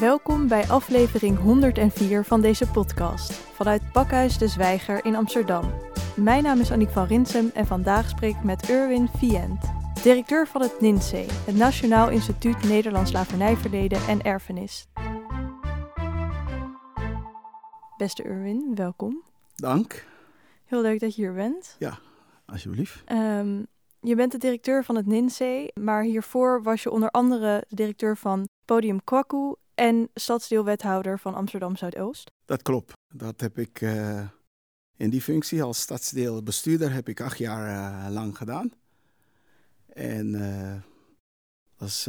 Welkom bij aflevering 104 van deze podcast vanuit Pakhuis de Zwijger in Amsterdam. Mijn naam is Annick van Rinsem en vandaag spreek ik met Erwin Vient, directeur van het NINSE, het Nationaal Instituut Nederlands Slavernijverleden en Erfenis. Beste Erwin, welkom. Dank. Heel leuk dat je hier bent. Ja, alsjeblieft. Ehm, je bent de directeur van het NINSE, maar hiervoor was je onder andere de directeur van Podium Kwaku en stadsdeelwethouder van Amsterdam Zuidoost. Dat klopt. Dat heb ik eh, in die functie als stadsdeelbestuurder heb ik acht jaar eh, lang gedaan. En uh, als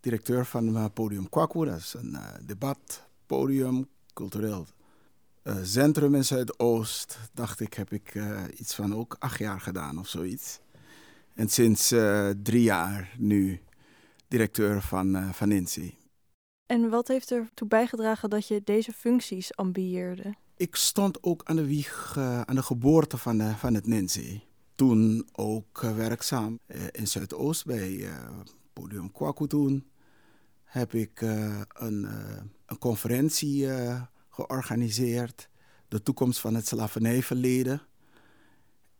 directeur van Podium Kwaku, dat is een debatpodium, cultureel centrum in Zuidoost. Dacht ik, heb ik iets van ook acht jaar gedaan of zoiets. En sinds drie jaar nu directeur van, van INSEE. En wat heeft ertoe bijgedragen dat je deze functies ambieerde? Ik stond ook aan de wieg, uh, aan de geboorte van, uh, van het NINSE. Toen ook uh, werkzaam in Zuidoost bij Podium Kwaku toen. Heb ik een, een, conferentie georganiseerd. De toekomst van het slavernijverleden.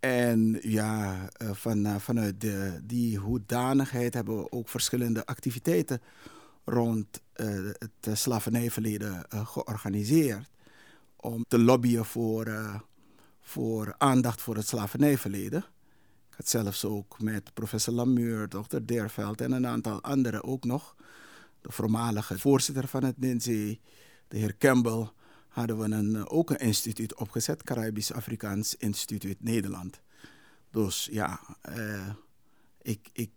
En ja, van, vanuit de, die hoedanigheid hebben we ook verschillende activiteiten rond uh, het slavernijverleden uh, georganiseerd. Om te lobbyen voor, voor aandacht voor het slavernijverleden. Ik had zelfs ook met professor Lamuur, dokter Derveld en een aantal anderen ook nog. De voormalige voorzitter van het NINSE, de heer Campbell, hadden we een, ook een instituut opgezet, Caribisch-Afrikaans Instituut Nederland. Dus ja, ik, ik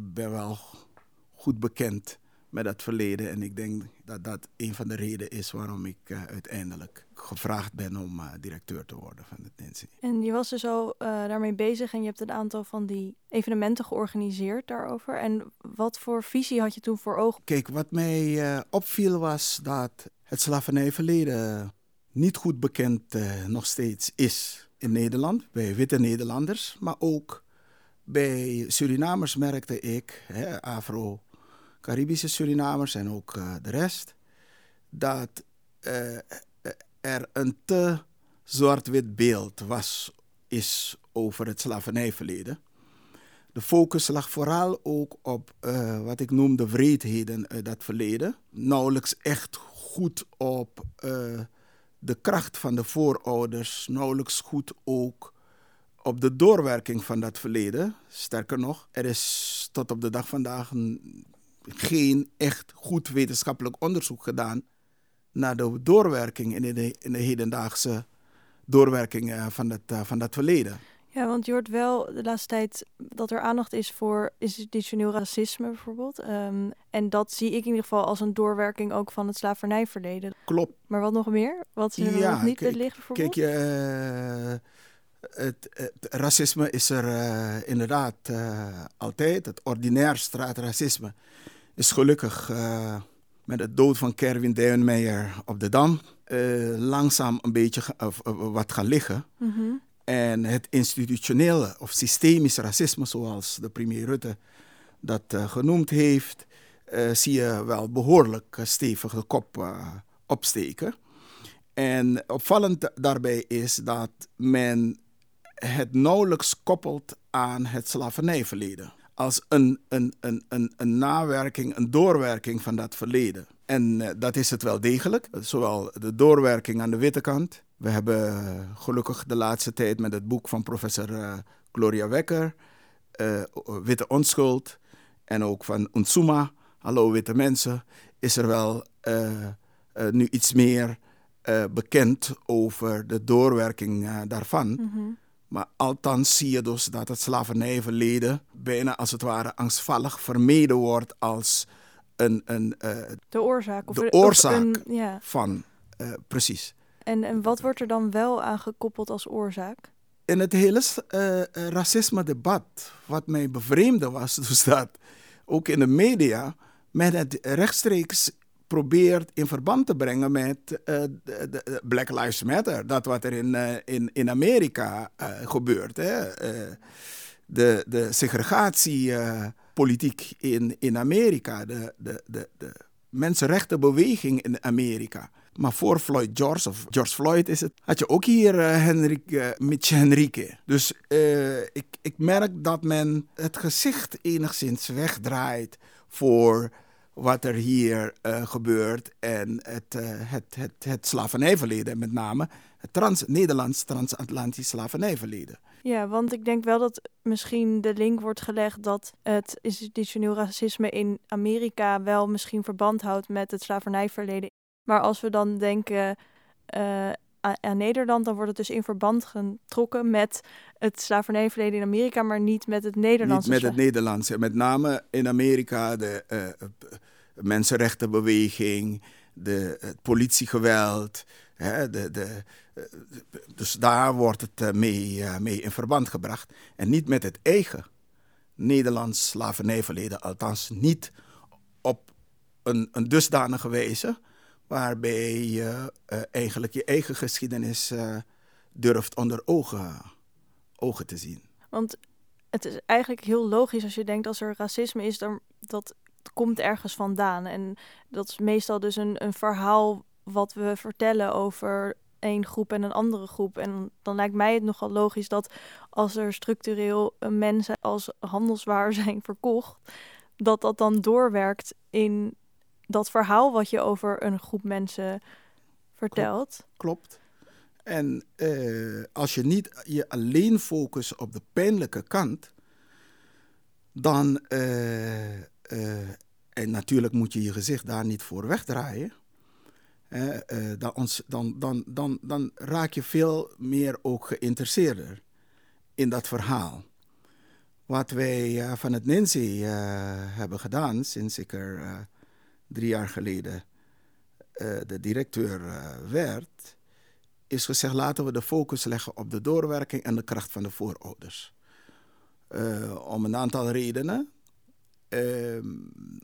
ben wel goed bekend met dat verleden. En ik denk dat dat een van de redenen is waarom ik uh, uiteindelijk gevraagd ben om uh, directeur te worden van het NINSE. En je was dus al uh, daarmee bezig en je hebt een aantal van die evenementen georganiseerd daarover. En wat voor visie had je toen voor ogen? Kijk, wat mij opviel was dat het slavernijverleden niet goed bekend nog steeds is in Nederland, bij witte Nederlanders, maar ook bij Surinamers merkte ik, hè, Afro Caribische Surinamers en ook uh, de rest, dat uh, er een te zwart-wit beeld was, is over het slavernijverleden. De focus lag vooral ook op uh, wat ik noem de wreedheden uit dat verleden. Nauwelijks echt goed op de kracht van de voorouders, nauwelijks goed ook op de doorwerking van dat verleden. Sterker nog, er is tot op de dag vandaag geen echt goed wetenschappelijk onderzoek gedaan naar de doorwerking in de, in de hedendaagse doorwerking uh, van, dat, uh, van dat verleden. Ja, want je hoort wel de laatste tijd dat er aandacht is voor institutioneel racisme bijvoorbeeld. Um, en dat zie ik in ieder geval als een doorwerking ook van het slavernijverleden. Klopt. Maar wat nog meer? Wat er ja, nog niet ligt bijvoorbeeld? Kijk, uh, het, het, racisme is er inderdaad altijd. Het ordinair straatracisme is gelukkig uh, met de dood van Kerwin Duinmeijer op de Dam langzaam een beetje wat gaan liggen. Mm -hmm. En het institutionele of systemisch racisme, zoals de premier Rutte dat genoemd heeft, zie je wel behoorlijk stevig de kop opsteken. En opvallend daarbij is dat men het nauwelijks koppelt aan het slavernijverleden als een, een, een, een, een nawerking, een doorwerking van dat verleden. En uh, dat is het wel degelijk. Zowel de doorwerking aan de witte kant. We hebben uh, gelukkig de laatste tijd met het boek van professor uh, Gloria Wekker, Witte Onschuld, en ook van Unsuma, Hallo Witte Mensen, is er wel nu iets meer bekend over de doorwerking daarvan. -hmm. Maar althans zie je dus dat het slavernijverleden bijna als het ware angstvallig vermeden wordt als een. een uh, de oorzaak. Of de oorzaak of een, ja. van, uh, precies. En, en wat wordt er dan wel aan gekoppeld als oorzaak? In het hele uh, racisme-debat, wat mij bevreemde was, dus dat ook in de media met het rechtstreeks probeert in verband te brengen met uh, de, Black Lives Matter. Dat wat er in, uh, in, in Amerika uh, gebeurt. Hè? de, de segregatiepolitiek in, in Amerika. De, de, de, de mensenrechtenbeweging in Amerika. Maar voor Floyd George, of George Floyd is het, had je ook hier uh, Mitch Henrique. Dus ik, ik merk dat men het gezicht enigszins wegdraait voor wat er hier gebeurt en het, het, het, het slavernijverleden, met name het trans, Nederlands transatlantisch slavernijverleden. Ja, want ik denk wel dat misschien de link wordt gelegd dat het institutioneel racisme in Amerika wel misschien verband houdt met het slavernijverleden. Maar als we dan denken uh, aan Nederland, dan wordt het dus in verband getrokken met het slavernijverleden in Amerika, maar niet met het Nederlandse. Niet met het Nederlandse. Met name in Amerika de uh, mensenrechtenbeweging, de, het politiegeweld. Hè, de, de, dus daar wordt het mee, mee in verband gebracht. En niet met het eigen Nederlands slavernijverleden. Althans, niet op een, een dusdanige wijze waarbij je uh, eigenlijk je eigen geschiedenis uh, durft onder ogen, ogen te zien. Want het is eigenlijk heel logisch als je denkt als er racisme is, dan dat komt ergens vandaan. En dat is meestal dus een, een verhaal wat we vertellen over één groep en een andere groep. En dan lijkt mij het nogal logisch dat als er structureel mensen als handelswaar zijn verkocht, dat dat dan doorwerkt in dat verhaal wat je over een groep mensen vertelt. Klopt. En uh, als je niet je alleen focust op de pijnlijke kant, dan. Uh, uh, en natuurlijk moet je je gezicht daar niet voor wegdraaien. dan, dan, dan, dan raak je veel meer ook geïnteresseerder in dat verhaal. Wat wij van het Nancy hebben gedaan sinds ik er drie jaar geleden uh, de directeur uh, werd, is gezegd laten we de focus leggen op de doorwerking en de kracht van de voorouders. Uh, om een aantal redenen. Ehm,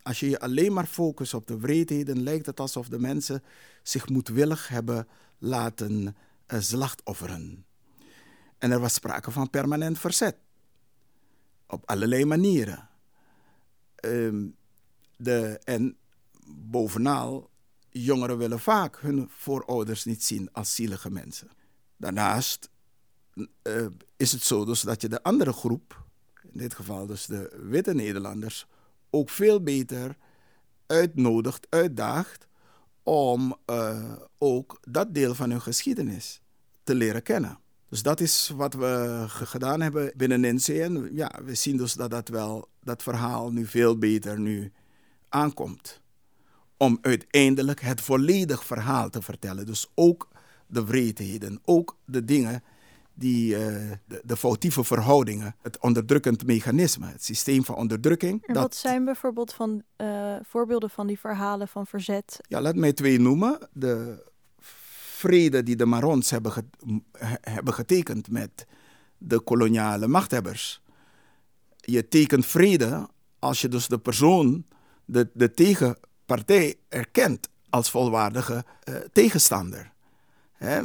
als je je alleen maar focust op de wreedheden, lijkt het alsof de mensen zich moedwillig hebben laten slachtofferen. En er was sprake van permanent verzet. Op allerlei manieren. Ehm, de, en bovenal, jongeren willen vaak hun voorouders niet zien als zielige mensen. Daarnaast uh, is het zo dus dat je de andere groep, in dit geval dus de witte Nederlanders, ook veel beter uitnodigt, uitdaagt om uh, ook dat deel van hun geschiedenis te leren kennen. Dus dat is wat we gedaan hebben binnen NCN. Ja, we zien dus dat dat wel, dat verhaal nu veel beter nu aankomt om uiteindelijk het volledig verhaal te vertellen. Dus ook de wreedheden, ook de dingen die uh, de, de, foutieve verhoudingen, het onderdrukkend mechanisme, het systeem van onderdrukking. En wat zijn bijvoorbeeld van, uh, voorbeelden van die verhalen van verzet? Ja, laat mij twee noemen. De vrede die de Marons hebben, ge hebben getekend met de koloniale machthebbers. Je tekent vrede als je dus de persoon, de, de tegen partij erkent als volwaardige uh, tegenstander. Uh,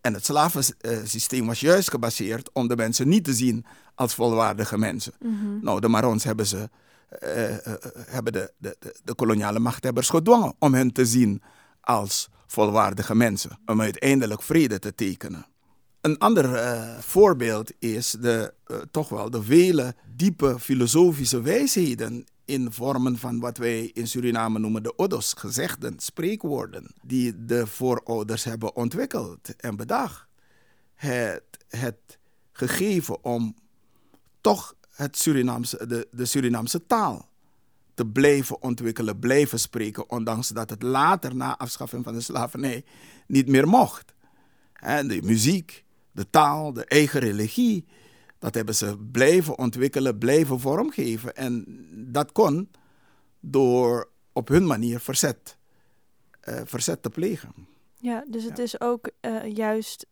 en het slavensysteem was juist gebaseerd om de mensen niet te zien als volwaardige mensen. Mm -hmm. Nou, de Marons hebben, ze, uh, hebben de, de, de, koloniale machthebbers gedwongen om hen te zien als volwaardige mensen, om uiteindelijk vrede te tekenen. Een ander voorbeeld is de, toch wel de vele diepe filosofische wijsheden in vormen van wat wij in Suriname noemen de odos, gezegden, spreekwoorden, die de voorouders hebben ontwikkeld en bedacht. Het, het gegeven om toch het Surinaamse, de, de Surinaamse taal te blijven ontwikkelen, blijven spreken, ondanks dat het later na afschaffing van de slavernij niet meer mocht. En de muziek, de taal, de eigen religie, dat hebben ze blijven ontwikkelen, blijven vormgeven. En dat kon door op hun manier verzet, uh, verzet te plegen. Ja, dus het is ook uh, juist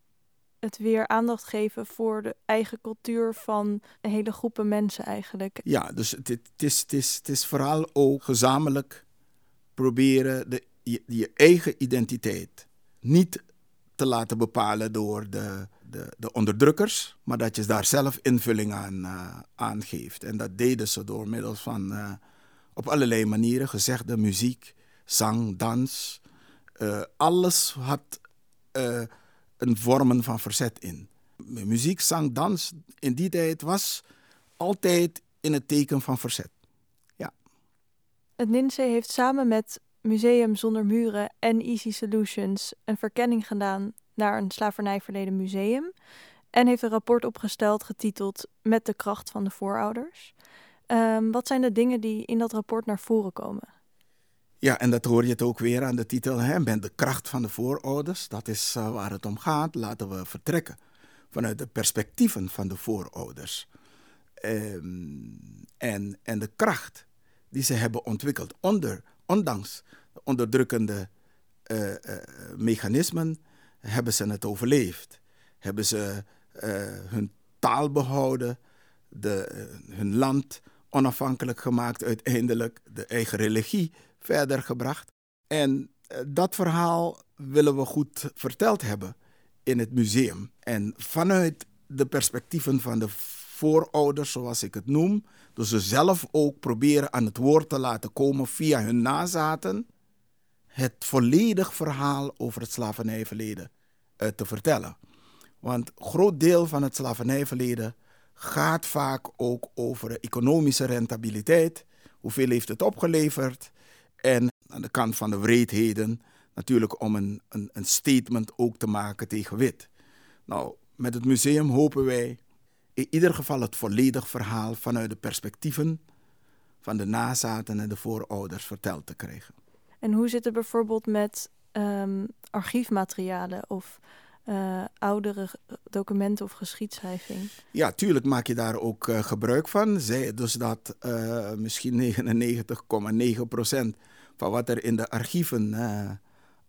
het weer aandacht geven voor de eigen cultuur van hele groepen mensen eigenlijk. Ja, dus het, het, is, het, is, het is vooral ook gezamenlijk proberen de, je, je eigen identiteit niet te laten bepalen door de de, de onderdrukkers, maar dat je daar zelf invulling aan, uh, aan geeft. En dat deden ze door middel van uh, op allerlei manieren, gezegde muziek, zang, dans. alles had een vormen van verzet in. Muziek, zang, dans in die tijd was altijd in het teken van verzet. Ja. Het NINSE heeft samen met Museum Zonder Muren en Easy Solutions een verkenning gedaan naar een slavernijverleden museum. En heeft een rapport opgesteld getiteld Met de kracht van de voorouders. Um, wat zijn de dingen die in dat rapport naar voren komen? Ja, en dat hoor je het ook weer aan de titel. Hè? Met de kracht van de voorouders. Dat is uh, waar het om gaat. Laten we vertrekken vanuit de perspectieven van de voorouders. Um, en, en de kracht die ze hebben ontwikkeld, onder, ondanks de onderdrukkende uh, uh, mechanismen, hebben ze het overleefd. Hebben ze hun taal behouden, de, hun land onafhankelijk gemaakt, uiteindelijk de eigen religie verder gebracht. En dat verhaal willen we goed verteld hebben in het museum. En vanuit de perspectieven van de voorouders, zoals ik het noem, dus ze zelf ook proberen aan het woord te laten komen via hun nazaten, het volledig verhaal over het slavernijverleden uh, te vertellen. Want een groot deel van het slavernijverleden gaat vaak ook over de economische rentabiliteit. Hoeveel heeft het opgeleverd? En aan de kant van de wreedheden natuurlijk om een, een, een statement ook te maken tegen wit. Nou, met het museum hopen wij in ieder geval het volledig verhaal vanuit de perspectieven van de nazaten en de voorouders verteld te krijgen. En hoe zit het bijvoorbeeld met um, archiefmaterialen of uh, oudere documenten of geschiedschrijving? Ja, tuurlijk maak je daar ook uh, gebruik van. Zij, dus dat uh, misschien 99,9% van wat er in de archieven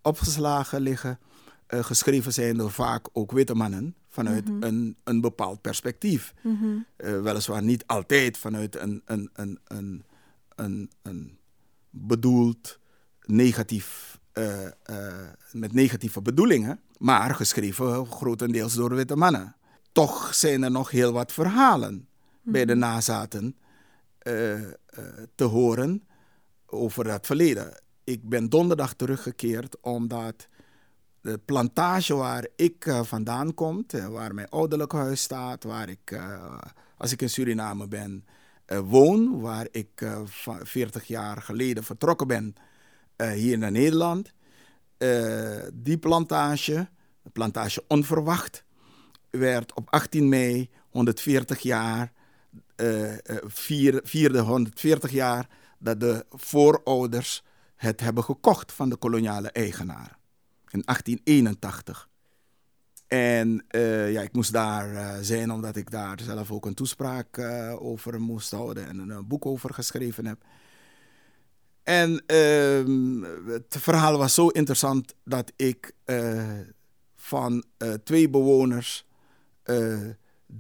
opgeslagen liggen, geschreven zijn door vaak ook witte mannen vanuit mm -hmm. een, een bepaald perspectief. Mm -hmm. weliswaar niet altijd vanuit een, een, een, een, een, een bedoeld negatief, met negatieve bedoelingen maar geschreven grotendeels door witte mannen. Toch zijn er nog heel wat verhalen bij de mhm. nazaten uh, te horen over het verleden. Ik ben donderdag teruggekeerd omdat de plantage waar ik uh, vandaan kom, waar mijn ouderlijk huis staat, waar ik, als ik in Suriname ben, woon, waar ik 40 jaar geleden vertrokken ben hier naar Nederland, uh, die plantage, de plantage Onverwacht, werd op 18 mei 140 jaar, vier, vierde 140 jaar dat de voorouders het hebben gekocht van de koloniale eigenaar. In 1881. En ja, ik moest daar zijn omdat ik daar zelf ook een toespraak over moest houden en een boek over geschreven heb. En uh, het verhaal was zo interessant dat ik uh, van uh, twee bewoners eh,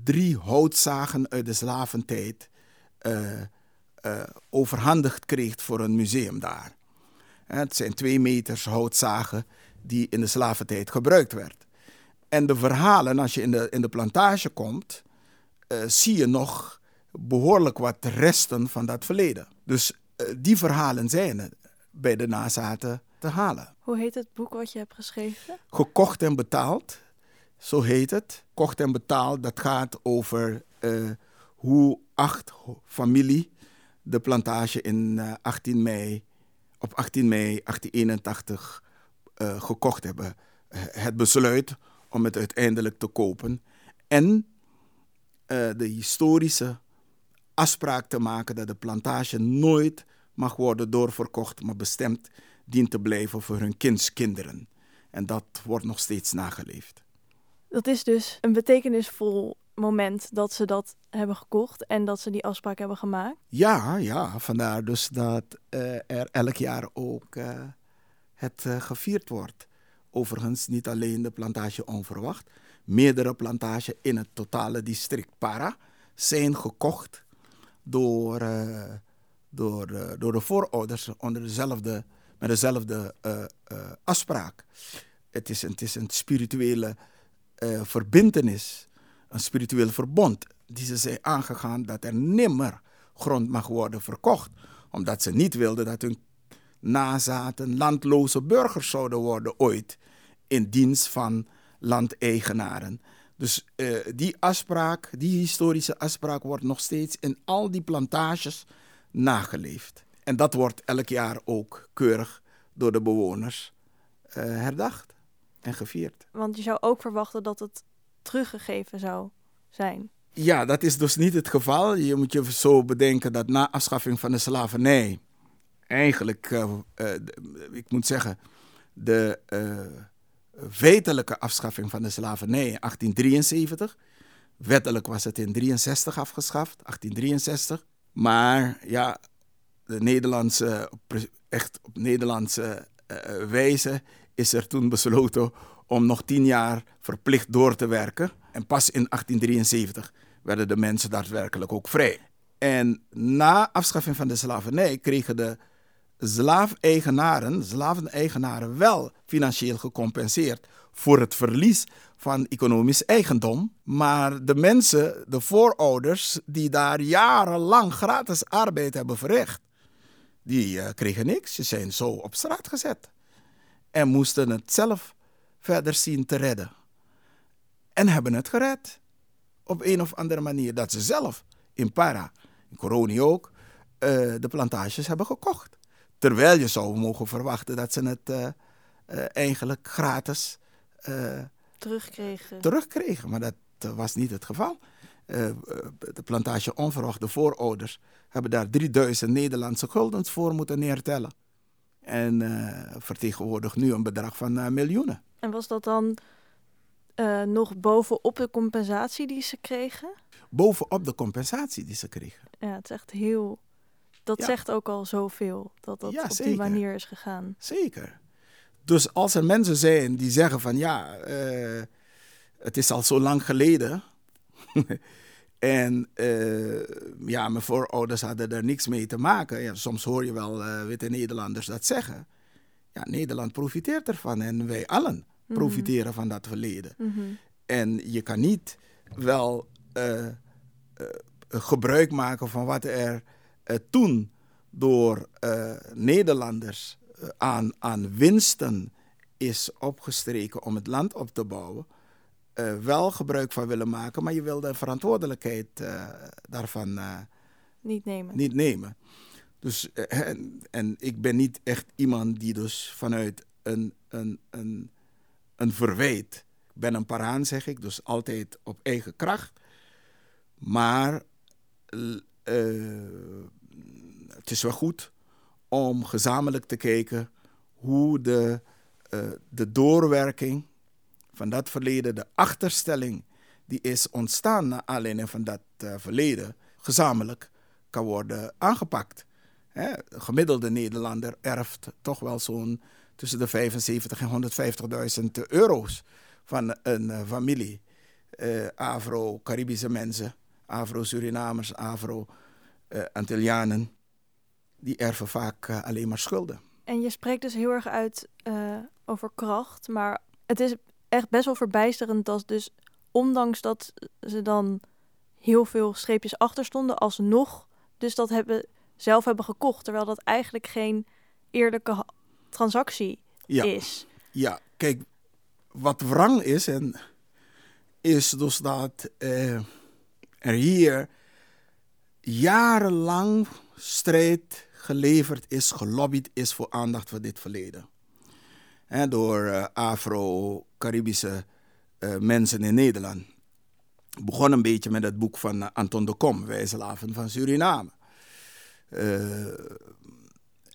drie houtzagen uit de slaventijd overhandigd kreeg voor een museum daar. Het zijn twee meters houtzagen die in de slaventijd gebruikt werd. En de verhalen, als je in de, in de plantage komt, zie je nog behoorlijk wat resten van dat verleden. Dus eh, die verhalen zijn bij de nazaten te halen. Hoe heet het boek wat je hebt geschreven? Gekocht en betaald, zo heet het. Kocht en betaald, dat gaat over uh, hoe acht familie de plantage in uh, eh, 18 mei, op 18 mei 1881 uh, gekocht hebben. het besluit om het uiteindelijk te kopen. En de historische afspraak te maken dat de plantage nooit mag worden doorverkocht, maar bestemd dient te blijven voor hun kindskinderen. En dat wordt nog steeds nageleefd. Dat is dus een betekenisvol moment dat ze dat hebben gekocht en dat ze die afspraak hebben gemaakt? Ja, ja. Vandaar dus dat uh, er elk jaar ook uh, het uh, gevierd wordt. Overigens niet alleen de plantage onverwacht. Meerdere plantages in het totale district Para zijn gekocht door, uh, door, uh, door de voorouders onder dezelfde, met dezelfde uh, afspraak. Het is, het is een spirituele verbindenis, een spiritueel verbond, die ze zijn aangegaan dat er nimmer grond mag worden verkocht, omdat ze niet wilden dat hun nazaten, landloze burgers zouden worden ooit in dienst van landeigenaren. Dus uh, die afspraak, die historische afspraak, wordt nog steeds in al die plantages nageleefd. En dat wordt elk jaar ook keurig door de bewoners uh, herdacht en gevierd. Want je zou ook verwachten dat het teruggegeven zou zijn. Ja, dat is dus niet het geval. Je moet je zo bedenken dat na afschaffing van de slavernij, eigenlijk, uh, uh, ik moet zeggen, de feitelijke afschaffing van de slavernij in 1873. Wettelijk was het in 63 afgeschaft, 1863. Maar ja, de Nederlandse, echt op Nederlandse uh, wijze is er toen besloten om nog tien jaar verplicht door te werken. En pas in 1873 werden de mensen daadwerkelijk ook vrij. En na afschaffing van de slavernij kregen de slaafeigenaren, slaveneigenaren wel financieel gecompenseerd voor het verlies van economisch eigendom. Maar de mensen, de voorouders, die daar jarenlang gratis arbeid hebben verricht, die uh, kregen niks. Ze zijn zo op straat gezet. En moesten het zelf verder zien te redden. En hebben het gered. Op een of andere manier. Dat ze zelf in Para, in Coroni ook, uh, de plantages hebben gekocht. Terwijl je zou mogen verwachten dat ze het uh, eigenlijk gratis terugkregen. terugkregen. Maar dat was niet het geval. de plantage Onverwacht, de voorouders, hebben daar 3000 Nederlandse guldens voor moeten neertellen. En vertegenwoordigt nu een bedrag van miljoenen. En was dat dan nog bovenop de compensatie die ze kregen? Bovenop de compensatie die ze kregen. Ja, het is echt heel. Dat ja. zegt ook al zoveel dat dat ja, op zeker. die manier is gegaan. Zeker. Dus als er mensen zijn die zeggen van ja, het is al zo lang geleden. En uh, ja, mijn voorouders hadden er niks mee te maken. Ja, soms hoor je wel uh, witte Nederlanders dat zeggen. Ja, Nederland profiteert ervan en wij allen mhm. profiteren mm -hmm. van dat verleden. Mm -hmm. En je kan niet wel gebruik maken van wat er toen door Nederlanders aan, aan winsten is opgestreken om het land op te bouwen uh, wel gebruik van willen maken, maar je wil de verantwoordelijkheid uh, daarvan uh, niet nemen. Niet nemen. Dus, en, en, ik ben niet echt iemand die dus vanuit een, een, een, een verwijt. Ik ben een paraan, zeg ik, dus altijd op eigen kracht. Maar het is wel goed om gezamenlijk te kijken hoe de, de doorwerking van dat verleden, de achterstelling die is ontstaan naar aanleiding van dat uh, verleden, gezamenlijk kan worden aangepakt. Hè, de gemiddelde Nederlander erft toch wel zo'n tussen de 75 en 150.000 euro's van een uh, familie. Afro-Caribische mensen, Afro-Surinamers, Afro-Antillianen, die erven vaak alleen maar schulden. En je spreekt dus heel erg uit over kracht, maar het is echt best wel verbijsterend dat dus ondanks dat ze dan heel veel streepjes achter stonden, alsnog dus dat hebben, zelf hebben gekocht. Terwijl dat eigenlijk geen eerlijke transactie ja. is. Ja, kijk, wat wrang is, en is dus dat uh, er hier jarenlang strijd geleverd is, gelobbyd is voor aandacht voor dit verleden door uh, Afro-Caribische uh, mensen in Nederland. Begon een beetje met het boek van uh, Anton de Kom, Wijzelaven van Suriname.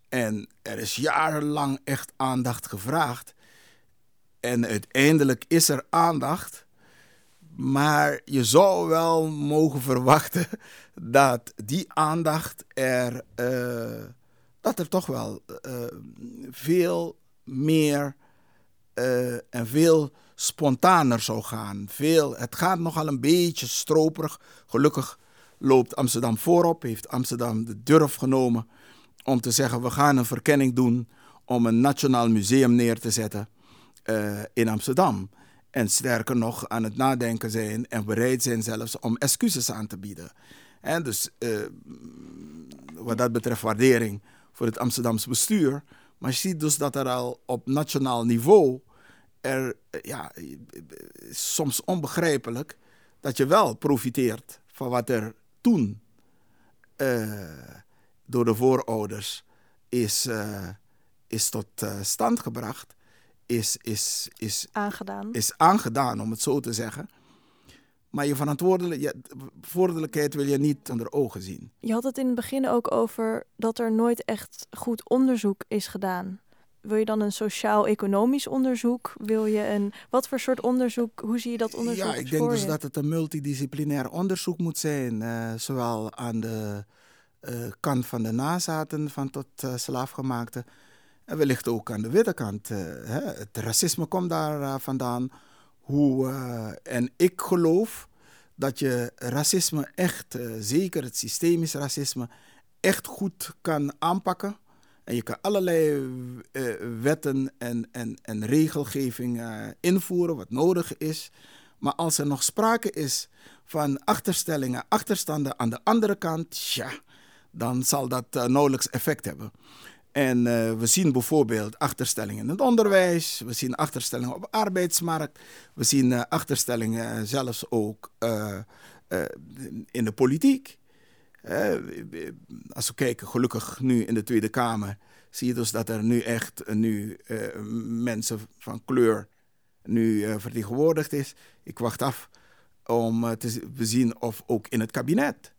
en er is jarenlang echt aandacht gevraagd. En uiteindelijk is er aandacht. Maar je zou wel mogen verwachten dat die aandacht er, dat er toch wel veel meer uh, en veel spontaner zou gaan. Veel, het gaat nogal een beetje stroperig. Gelukkig loopt Amsterdam voorop, heeft Amsterdam de durf genomen om te zeggen: we gaan een verkenning doen om een nationaal museum neer te zetten in Amsterdam. En sterker nog, aan het nadenken zijn en bereid zijn zelfs om excuses aan te bieden. En dus uh, wat dat betreft waardering voor het Amsterdamse bestuur. Maar je ziet dus dat er al op nationaal niveau er, ja, soms onbegrijpelijk, dat je wel profiteert van wat er toen uh, door de voorouders is, is tot stand gebracht, is, is, is, aangedaan. is aangedaan, om het zo te zeggen. Maar je verantwoordelijkheid wil je niet onder ogen zien. Je had het in het begin ook over dat er nooit echt goed onderzoek is gedaan. Wil je dan een sociaal-economisch onderzoek? Wil je een. Wat voor soort onderzoek? Hoe zie je dat onderzoek? Ja, ik denk dus dat het een multidisciplinair onderzoek moet zijn. Uh, zowel aan de uh, kant van de nazaten van tot uh, slaafgemaakte. En wellicht ook aan de witte kant. Hè. Het racisme komt daar vandaan hoe, uh, en ik geloof dat je racisme echt, zeker het systemisch racisme, echt goed kan aanpakken. En je kan allerlei wetten en, en, en regelgeving invoeren wat nodig is. Maar als er nog sprake is van achterstellingen, achterstanden aan de andere kant, ja, dan zal dat nauwelijks effect hebben. En uh, we zien bijvoorbeeld achterstellingen in het onderwijs, we zien achterstellingen op de arbeidsmarkt, we zien uh, achterstellingen zelfs ook in de politiek. als we kijken, gelukkig nu in de Tweede Kamer, zie je dus dat er nu echt nu, mensen van kleur nu vertegenwoordigd is. Ik wacht af om te zien of ook in het kabinet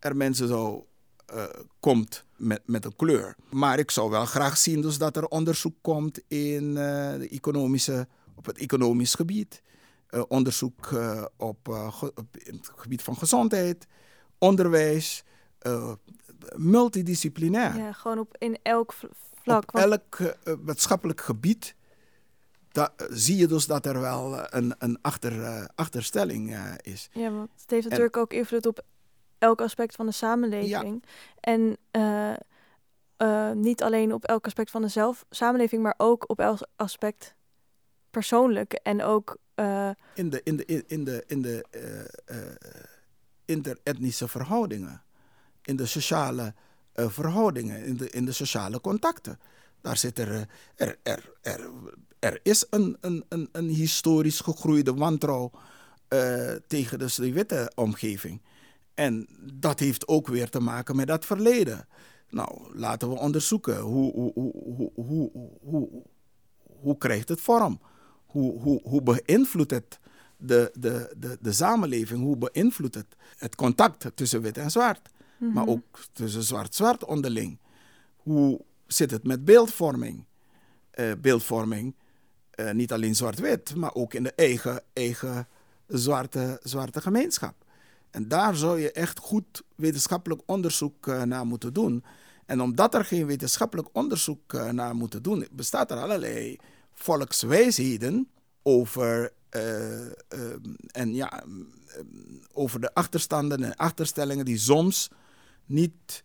er mensen zo uh, komt met, met een kleur. Maar ik zou wel graag zien dus dat er onderzoek komt in, uh, de economische, op het economisch gebied. Uh, onderzoek op, op, het gebied van gezondheid, onderwijs, multidisciplinair. Ja, gewoon op, in elk vlak. Op elk maatschappelijk gebied da, zie je dus dat er wel een, een achter, achterstelling is. Ja, want het heeft natuurlijk en, ook invloed op elk aspect van de samenleving. En uh, uh, niet alleen op elk aspect van de zelf, samenleving, maar ook op elk aspect persoonlijk. En ook. Uh, in de, in de, in de, in de interetnische verhoudingen, in de sociale verhoudingen, in de, in de sociale contacten. Daar zit er. er, er, er, er is een, een, een, een historisch gegroeide wantrouw tegen de witte omgeving. En dat heeft ook weer te maken met dat verleden. Nou, laten we onderzoeken hoe, hoe, hoe, hoe, hoe, hoe, krijgt het vorm? Hoe, hoe, hoe beïnvloedt het de, de, de, de samenleving? Hoe beïnvloedt het het contact tussen wit en zwart? Maar ook tussen zwart-zwart onderling. Hoe zit het met beeldvorming? Uh, beeldvorming, uh, niet alleen zwart-wit, maar ook in de eigen, eigen zwarte, zwarte gemeenschap. En daar zou je echt goed wetenschappelijk onderzoek uh, naar moeten doen. En omdat er geen wetenschappelijk onderzoek uh, naar moeten doen, bestaat er allerlei volkswijsheden over, uh, en ja, over de achterstanden en achterstellingen die soms niet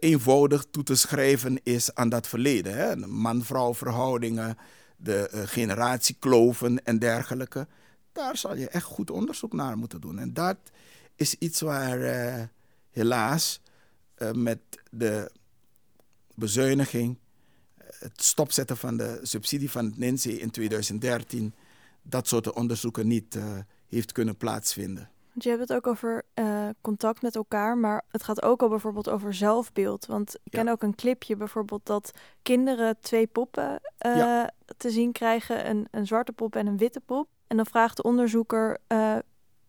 eenvoudig toe te schrijven is aan dat verleden. Man-vrouw verhoudingen, de generatiekloven en dergelijke. Daar zal je echt goed onderzoek naar moeten doen. En dat is iets waar uh, helaas uh, met de bezuiniging, het stopzetten van de subsidie van het NINSE in 2013, dat soort onderzoeken niet uh, heeft kunnen plaatsvinden. Je hebt het ook over contact met elkaar, maar het gaat ook al bijvoorbeeld over zelfbeeld. Want ik ken ook een clipje bijvoorbeeld dat kinderen twee poppen ja. te zien krijgen, een, een zwarte pop en een witte pop. En dan vraagt de onderzoeker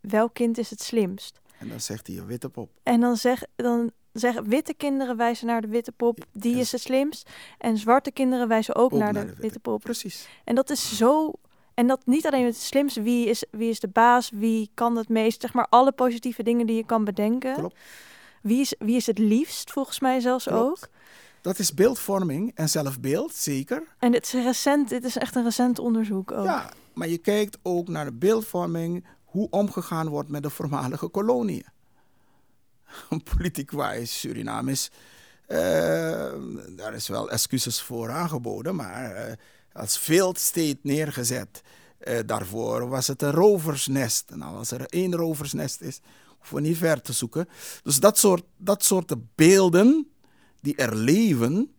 welk kind is het slimst? En dan zegt hij een witte pop. En dan, zeg, dan zeggen witte kinderen wijzen naar de witte pop, die is het slimst. En zwarte kinderen wijzen ook, naar, de, witte, pop. Precies. En dat is zo. En dat niet alleen het slimste, wie is, wie is de baas, wie kan het meest, zeg maar alle positieve dingen die je kan bedenken. Klopt. Wie is, wie is het liefst, volgens mij zelfs Klopt. ook. Dat is beeldvorming en zelfbeeld, zeker. En dit is recent, dit is echt een recent onderzoek ook. Ja, maar je kijkt ook naar de beeldvorming hoe omgegaan wordt met de voormalige koloniën. Politiek wijs Suriname is, uh, daar is wel excuses voor aangeboden, maar uh, als field state neergezet. Uh, daarvoor was het een roversnest. Nou, als er één roversnest is, hoeven we niet ver te zoeken. Dus dat soort, dat soort beelden, die er leven,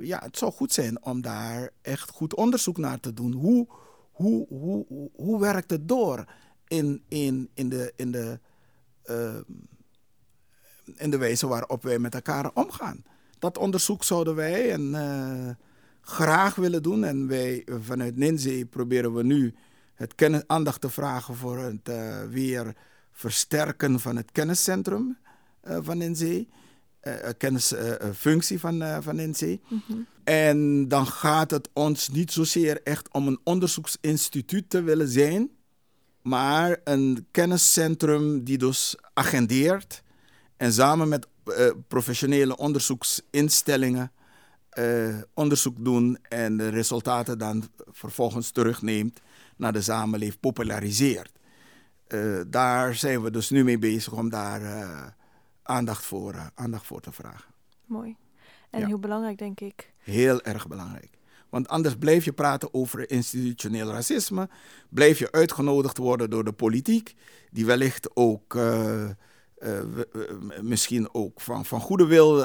ja, het zou goed zijn om daar echt goed onderzoek naar te doen. Hoe, hoe, hoe, hoe, werkt het door in, in, in, de, in, de, uh, in de wijze waarop wij met elkaar omgaan? Dat onderzoek zouden wij en, uh, graag willen doen. En wij vanuit Ninzee proberen we nu het kennis, aandacht te vragen voor het weer versterken van het kenniscentrum van Ninzee. Kennisfunctie van, van. Mm -hmm. En dan gaat het ons niet zozeer echt om een onderzoeksinstituut te willen zijn, maar een kenniscentrum die dus agendeert en samen met uh, professionele onderzoeksinstellingen onderzoek doen en de resultaten dan vervolgens terugneemt naar de samenleving, populariseert. daar zijn we dus nu mee bezig om daar aandacht voor, aandacht voor te vragen. Mooi. En heel belangrijk, denk ik. Heel erg belangrijk. Want anders blijf je praten over institutioneel racisme. Blijf je uitgenodigd worden door de politiek, die wellicht ook uh, uh, misschien ook van, van goede wil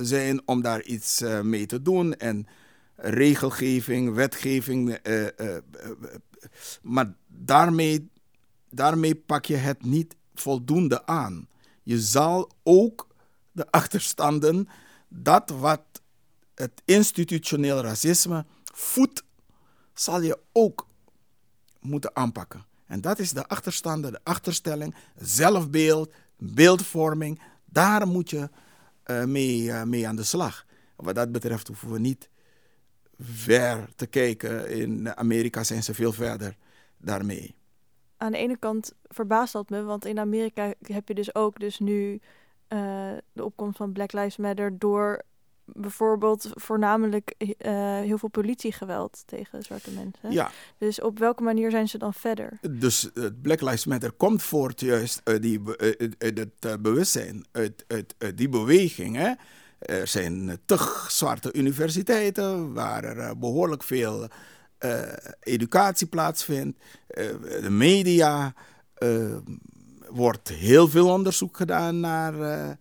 zijn om daar iets mee te doen. En regelgeving, wetgeving. maar daarmee, daarmee pak je het niet voldoende aan je zal ook de achterstanden, dat wat het institutioneel racisme voedt, zal je ook moeten aanpakken. En dat is de achterstanden, de achterstelling, zelfbeeld, beeldvorming. Daar moet je uh, mee, uh, mee aan de slag. Wat dat betreft hoeven we niet ver te kijken. In Amerika zijn ze veel verder daarmee aan de ene kant verbaast dat me, want in Amerika heb je dus ook dus nu uh, de opkomst van Black Lives Matter door bijvoorbeeld voornamelijk uh, heel veel politiegeweld tegen zwarte mensen. Ja. Dus op welke manier zijn ze dan verder? Dus uh, Black Lives Matter komt voort juist uit, die, uit het bewustzijn, uit, uit, uit, die beweging. Hè? Er zijn tig zwarte universiteiten waar er behoorlijk veel uh, educatie plaatsvindt, de media. Wordt heel veel onderzoek gedaan naar.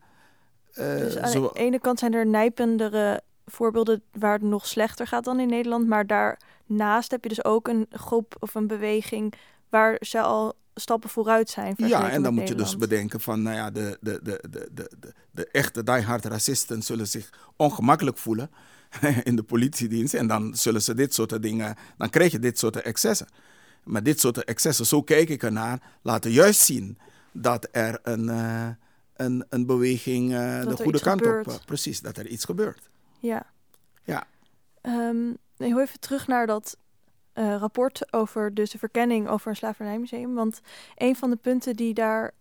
Dus aan zo... de ene kant zijn er nijpendere voorbeelden waar het nog slechter gaat dan in Nederland. Maar daarnaast heb je dus ook een groep of een beweging waar ze al stappen vooruit zijn. Ja, en dan moet je dus bedenken van, nou ja, de, de, de, de, de, de, echte diehard racisten zullen zich ongemakkelijk voelen in de politiedienst. En dan zullen ze dit soort dingen, dan krijg je dit soort excessen. Maar dit soort excessen, zo kijk ik ernaar, laten juist zien dat er een, uh, een, een beweging uh, de goede kant gebeurt. op, precies, dat er iets gebeurt. Ja. Ja. Um, heel even terug naar dat rapport over dus de verkenning over een slavernijmuseum. Want een van de punten die daar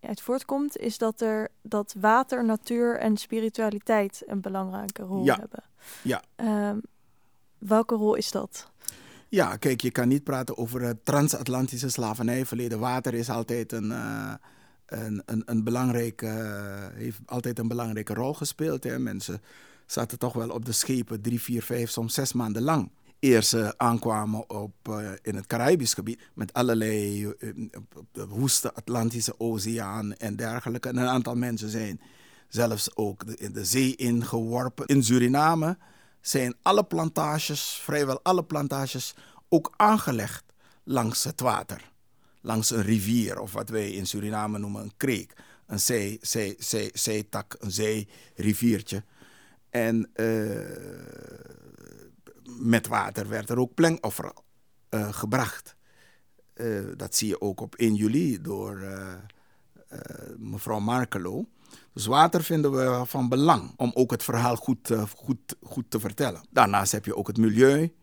uit voortkomt, is dat er dat water, natuur en spiritualiteit een belangrijke rol ja. hebben. Ja. Um, welke rol is dat? Ja, kijk, je kan niet praten over het transatlantische slavernijverleden. Water is altijd een, uh, een, een, belangrijke, uh, heeft altijd een belangrijke rol gespeeld. Hè. Mensen zaten toch wel op de schepen drie, vier, vijf, soms zes maanden lang eerst ze aankwamen op, uh, in het Caribisch gebied met allerlei uh, de woeste Atlantische Oceaan en dergelijke. En een aantal mensen zijn zelfs ook de, in de zee ingeworpen. In Suriname zijn alle plantages, vrijwel alle plantages, ook aangelegd langs het water. Langs een rivier of wat wij in Suriname noemen een kreek. Een zee, zee, zee, zeetak, een zeeriviertje. En uh, met water werd er ook plengoffer uh, gebracht. Uh, dat zie je ook op 1 juli door mevrouw Markelo. Dus water vinden we van belang om ook het verhaal goed, goed, goed te vertellen. Daarnaast heb je ook het milieu,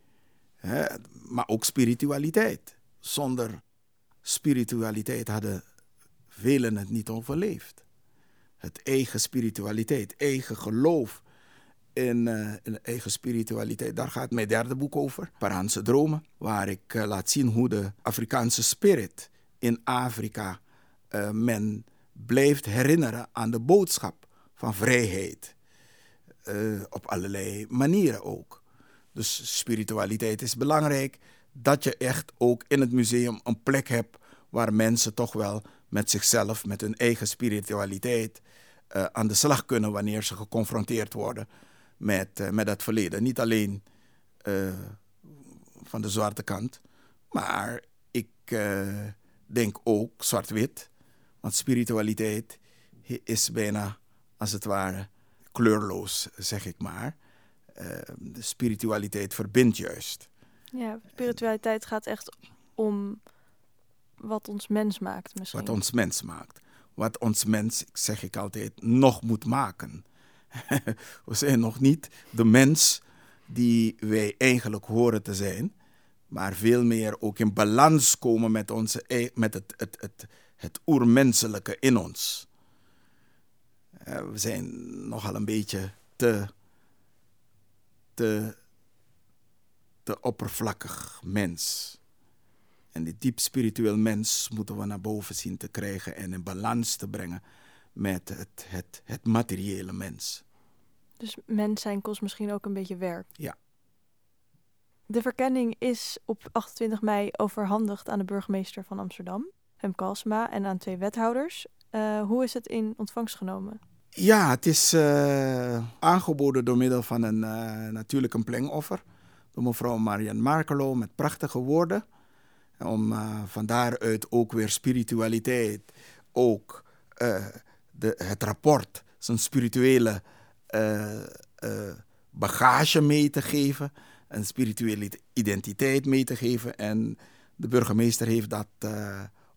hè, maar ook spiritualiteit. Zonder spiritualiteit hadden velen het niet overleefd. Het eigen spiritualiteit, eigen geloof, in, uh, in eigen spiritualiteit. Daar gaat mijn derde boek over, Paraanse Dromen, waar ik uh, laat zien hoe de Afrikaanse spirit in Afrika uh, men blijft herinneren aan de boodschap van vrijheid. op allerlei manieren ook. Dus spiritualiteit is belangrijk. Dat je echt ook in het museum een plek hebt waar mensen toch wel met zichzelf, met hun eigen spiritualiteit, uh, aan de slag kunnen wanneer ze geconfronteerd worden met, uh, met het verleden. Niet alleen uh, van de zwarte kant, maar ik denk ook zwart-wit. Want spiritualiteit is bijna als het ware kleurloos, zeg ik maar. de spiritualiteit verbindt juist. Ja, spiritualiteit gaat echt om wat ons mens maakt misschien. Wat ons mens maakt. Wat ons mens, zeg ik altijd, nog moet maken. We zijn nog niet de mens die wij eigenlijk horen te zijn. Maar veel meer ook in balans komen met, onze, met het, het, het, het oermenselijke in ons. We zijn nogal een beetje te, te, te oppervlakkig mens. En die diep spiritueel mens moeten we naar boven zien te krijgen en in balans te brengen met het, het, het materiële mens. Dus mens zijn kost misschien ook een beetje werk. Ja. De verkenning is op 28 mei overhandigd aan de burgemeester van Amsterdam, Hem Kalsma, en aan twee wethouders. Uh, hoe is het in ontvangst genomen? Ja, het is uh, aangeboden door middel van een uh, natuurlijk een plengoffer. Door mevrouw Marianne Markelo met prachtige woorden. Om uh, van daaruit ook weer spiritualiteit, ook uh, de, het rapport, zijn spirituele uh, bagage mee te geven, een spirituele identiteit mee te geven. En de burgemeester heeft dat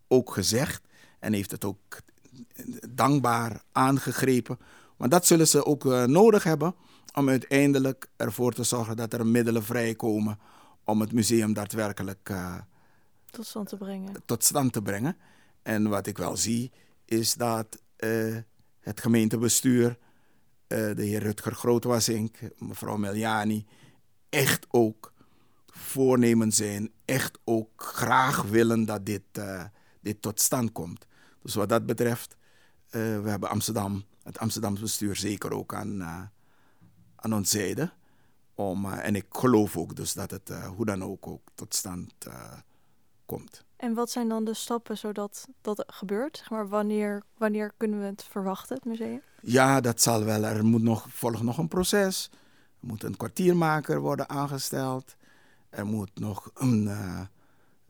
ook gezegd en heeft het ook dankbaar aangegrepen. Want dat zullen ze ook nodig hebben om uiteindelijk ervoor te zorgen dat er middelen vrijkomen om het museum daadwerkelijk tot stand te brengen. Tot stand te brengen. En wat ik wel zie, is dat uh, het gemeentebestuur, uh, de heer Rutger Grootwasink, mevrouw Meljani, echt ook voornemen zijn, echt ook graag willen dat dit, uh, dit tot stand komt. Dus wat dat betreft, we hebben Amsterdam, het Amsterdamse bestuur zeker ook aan, aan ons zijde. Om, en ik geloof ook dus dat het hoe dan ook, ook tot stand komt. En wat zijn dan de stappen zodat dat gebeurt? Zeg maar wanneer, wanneer kunnen we het verwachten, het museum? Ja, dat zal wel. Er moet nog, volgt nog een proces. Er moet een kwartiermaker worden aangesteld. Er moet nog een, uh,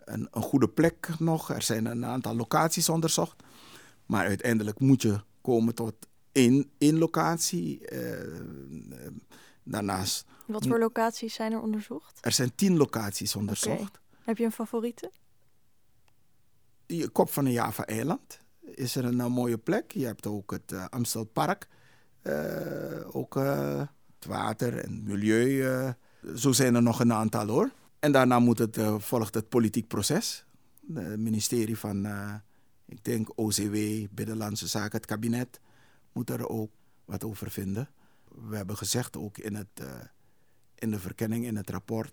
een, een, goede plek nog. Er zijn een aantal locaties onderzocht. Maar uiteindelijk moet je komen tot één, één locatie. Uh, daarnaast... Wat voor locaties zijn er onderzocht? Er zijn tien locaties onderzocht. Okay. Heb je een favoriete? Die kop van een Java-eiland is er een, een, mooie plek. Je hebt ook het uh, Amstelpark, uh, ook het water en milieu. zo zijn er nog een aantal hoor. En daarna moet het, volgt het politiek proces. Het ministerie van, ik denk OCW, Binnenlandse Zaken, het kabinet, moet er ook wat over vinden. We hebben gezegd ook in, het, in de verkenning, in het rapport,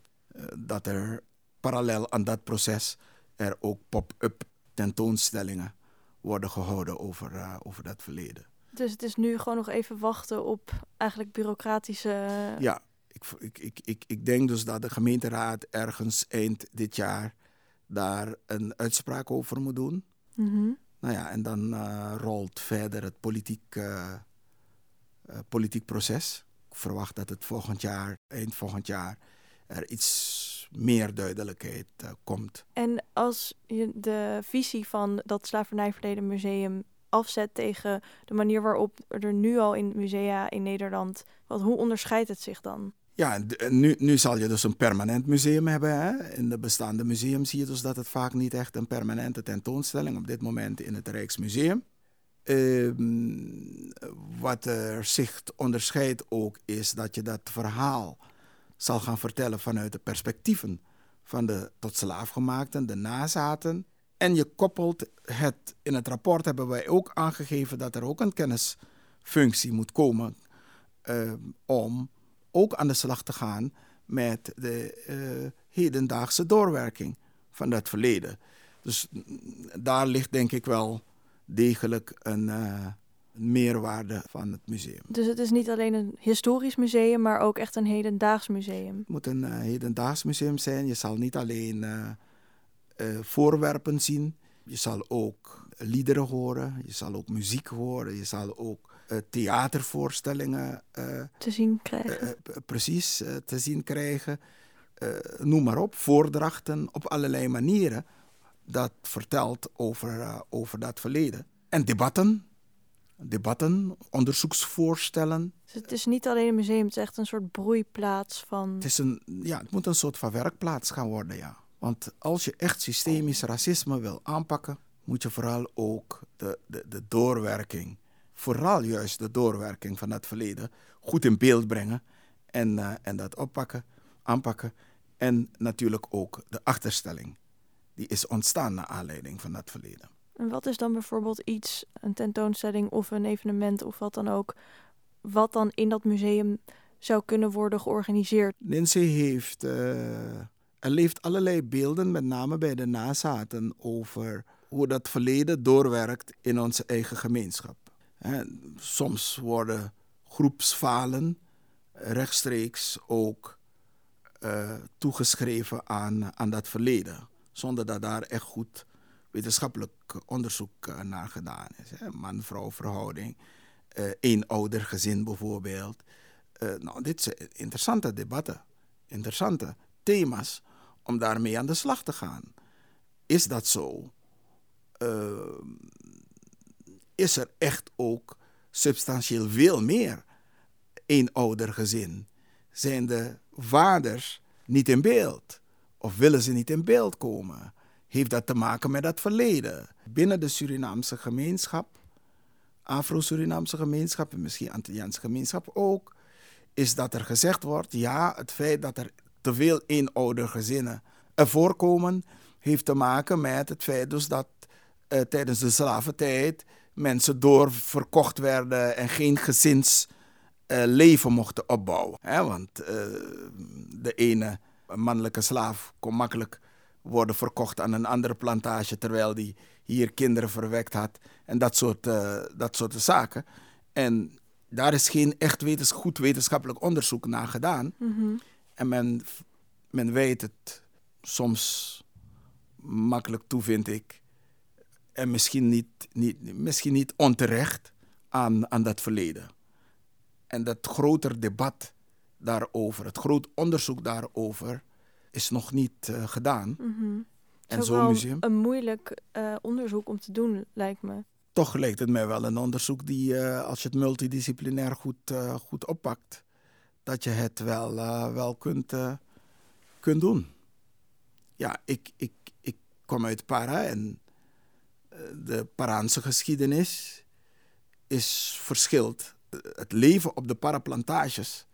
dat er parallel aan dat proces er ook pop-up tentoonstellingen worden gehouden over, uh, over dat verleden. Dus het is nu gewoon nog even wachten op eigenlijk bureaucratische. Ja, ik, ik, ik, ik, ik denk dus dat de gemeenteraad ergens eind dit jaar daar een uitspraak over moet doen. Mm -hmm. Nou ja, en dan uh, rolt verder het politiek, uh, politiek proces. Ik verwacht dat het volgend jaar, eind volgend jaar, er iets meer duidelijkheid uh, komt. En als je de visie van dat slavernijverleden museum afzet tegen de manier waarop er nu al in musea in Nederland, wat, hoe onderscheidt het zich dan? Ja, nu, nu zal je dus een permanent museum hebben. Hè? In de bestaande museums zie je dus dat het vaak niet echt een permanente tentoonstelling op dit moment in het Rijksmuseum. Uh, wat er zich onderscheidt ook is dat je dat verhaal zal gaan vertellen vanuit de perspectieven van de tot slaafgemaakten, de nazaten. En je koppelt het, in het rapport hebben wij ook aangegeven dat er ook een kennisfunctie moet komen uh, om ook aan de slag te gaan met de uh, hedendaagse doorwerking van dat verleden. Dus daar ligt denk ik wel degelijk een, uh, meerwaarde van het museum. Dus het is niet alleen een historisch museum, maar ook echt een hedendaags museum? Het moet een uh, hedendaags museum zijn. Je zal niet alleen uh, uh, voorwerpen zien, je zal ook liederen horen, je zal ook muziek horen, je zal ook eh, theatervoorstellingen te zien krijgen. precies, te zien krijgen. noem maar op, voordrachten op allerlei manieren. Dat vertelt over, over dat verleden. En debatten, debatten, onderzoeksvoorstellen. Dus het is niet alleen een museum, het is echt een soort broeiplaats van. Het, is een, ja, het moet een soort van werkplaats gaan worden, ja. Want als je echt systemisch racisme wil aanpakken, moet je vooral ook de, de, de doorwerking, vooral juist de doorwerking van het verleden, goed in beeld brengen en, uh, en dat oppakken, aanpakken. En natuurlijk ook de achterstelling, die is ontstaan naar aanleiding van dat verleden. En wat is dan bijvoorbeeld iets, een tentoonstelling of een evenement of wat dan ook, wat dan in dat museum zou kunnen worden georganiseerd? Lindsay heeft, uh, er leeft allerlei beelden, met name bij de nazaten, over hoe dat verleden doorwerkt in onze eigen gemeenschap. soms worden groepsfalen rechtstreeks ook uh, toegeschreven aan, aan dat verleden, zonder dat daar echt goed wetenschappelijk onderzoek eh, naar gedaan is. Man-vrouw verhouding, uh, eenouder gezin bijvoorbeeld. Uh, nou, dit zijn interessante debatten, interessante thema's om daarmee aan de slag te gaan. Is dat zo? is er echt ook substantieel veel meer eenouder gezin? Zijn de vaders niet in beeld? Of willen ze niet in beeld komen? Heeft dat te maken met het verleden. Binnen de Surinaamse gemeenschap, Afro-Surinaamse gemeenschap en misschien Antilliaanse gemeenschap ook, is dat er gezegd wordt, ja, het feit dat er te veel eenoudergezinnen voorkomen, heeft te maken met het feit dus dat uh, tijdens de slaventijd mensen doorverkocht werden en geen gezinsleven uh, mochten opbouwen. Hè? Want uh, de ene mannelijke slaaf kon makkelijk worden verkocht aan een andere plantage terwijl die hier kinderen verwekt had en dat soort, uh, dat soort zaken. En daar is geen echt wetens goed wetenschappelijk onderzoek naar gedaan. Mm En men, men weet het soms makkelijk toe, vind ik. En misschien niet, niet, misschien niet onterecht aan, aan dat verleden. En dat groter debat daarover, het groot onderzoek daarover, is nog niet uh, gedaan. Mm -hmm. En zo'n museum. Een moeilijk uh, onderzoek om te doen, lijkt me. Toch lijkt het mij wel een onderzoek die, uh, als je het multidisciplinair goed, goed oppakt, dat je het wel, wel kunt, kunt doen. Ja, ik, ik, ik kom uit Para en de Paraanse geschiedenis is verschild. Het leven op de Paraplantages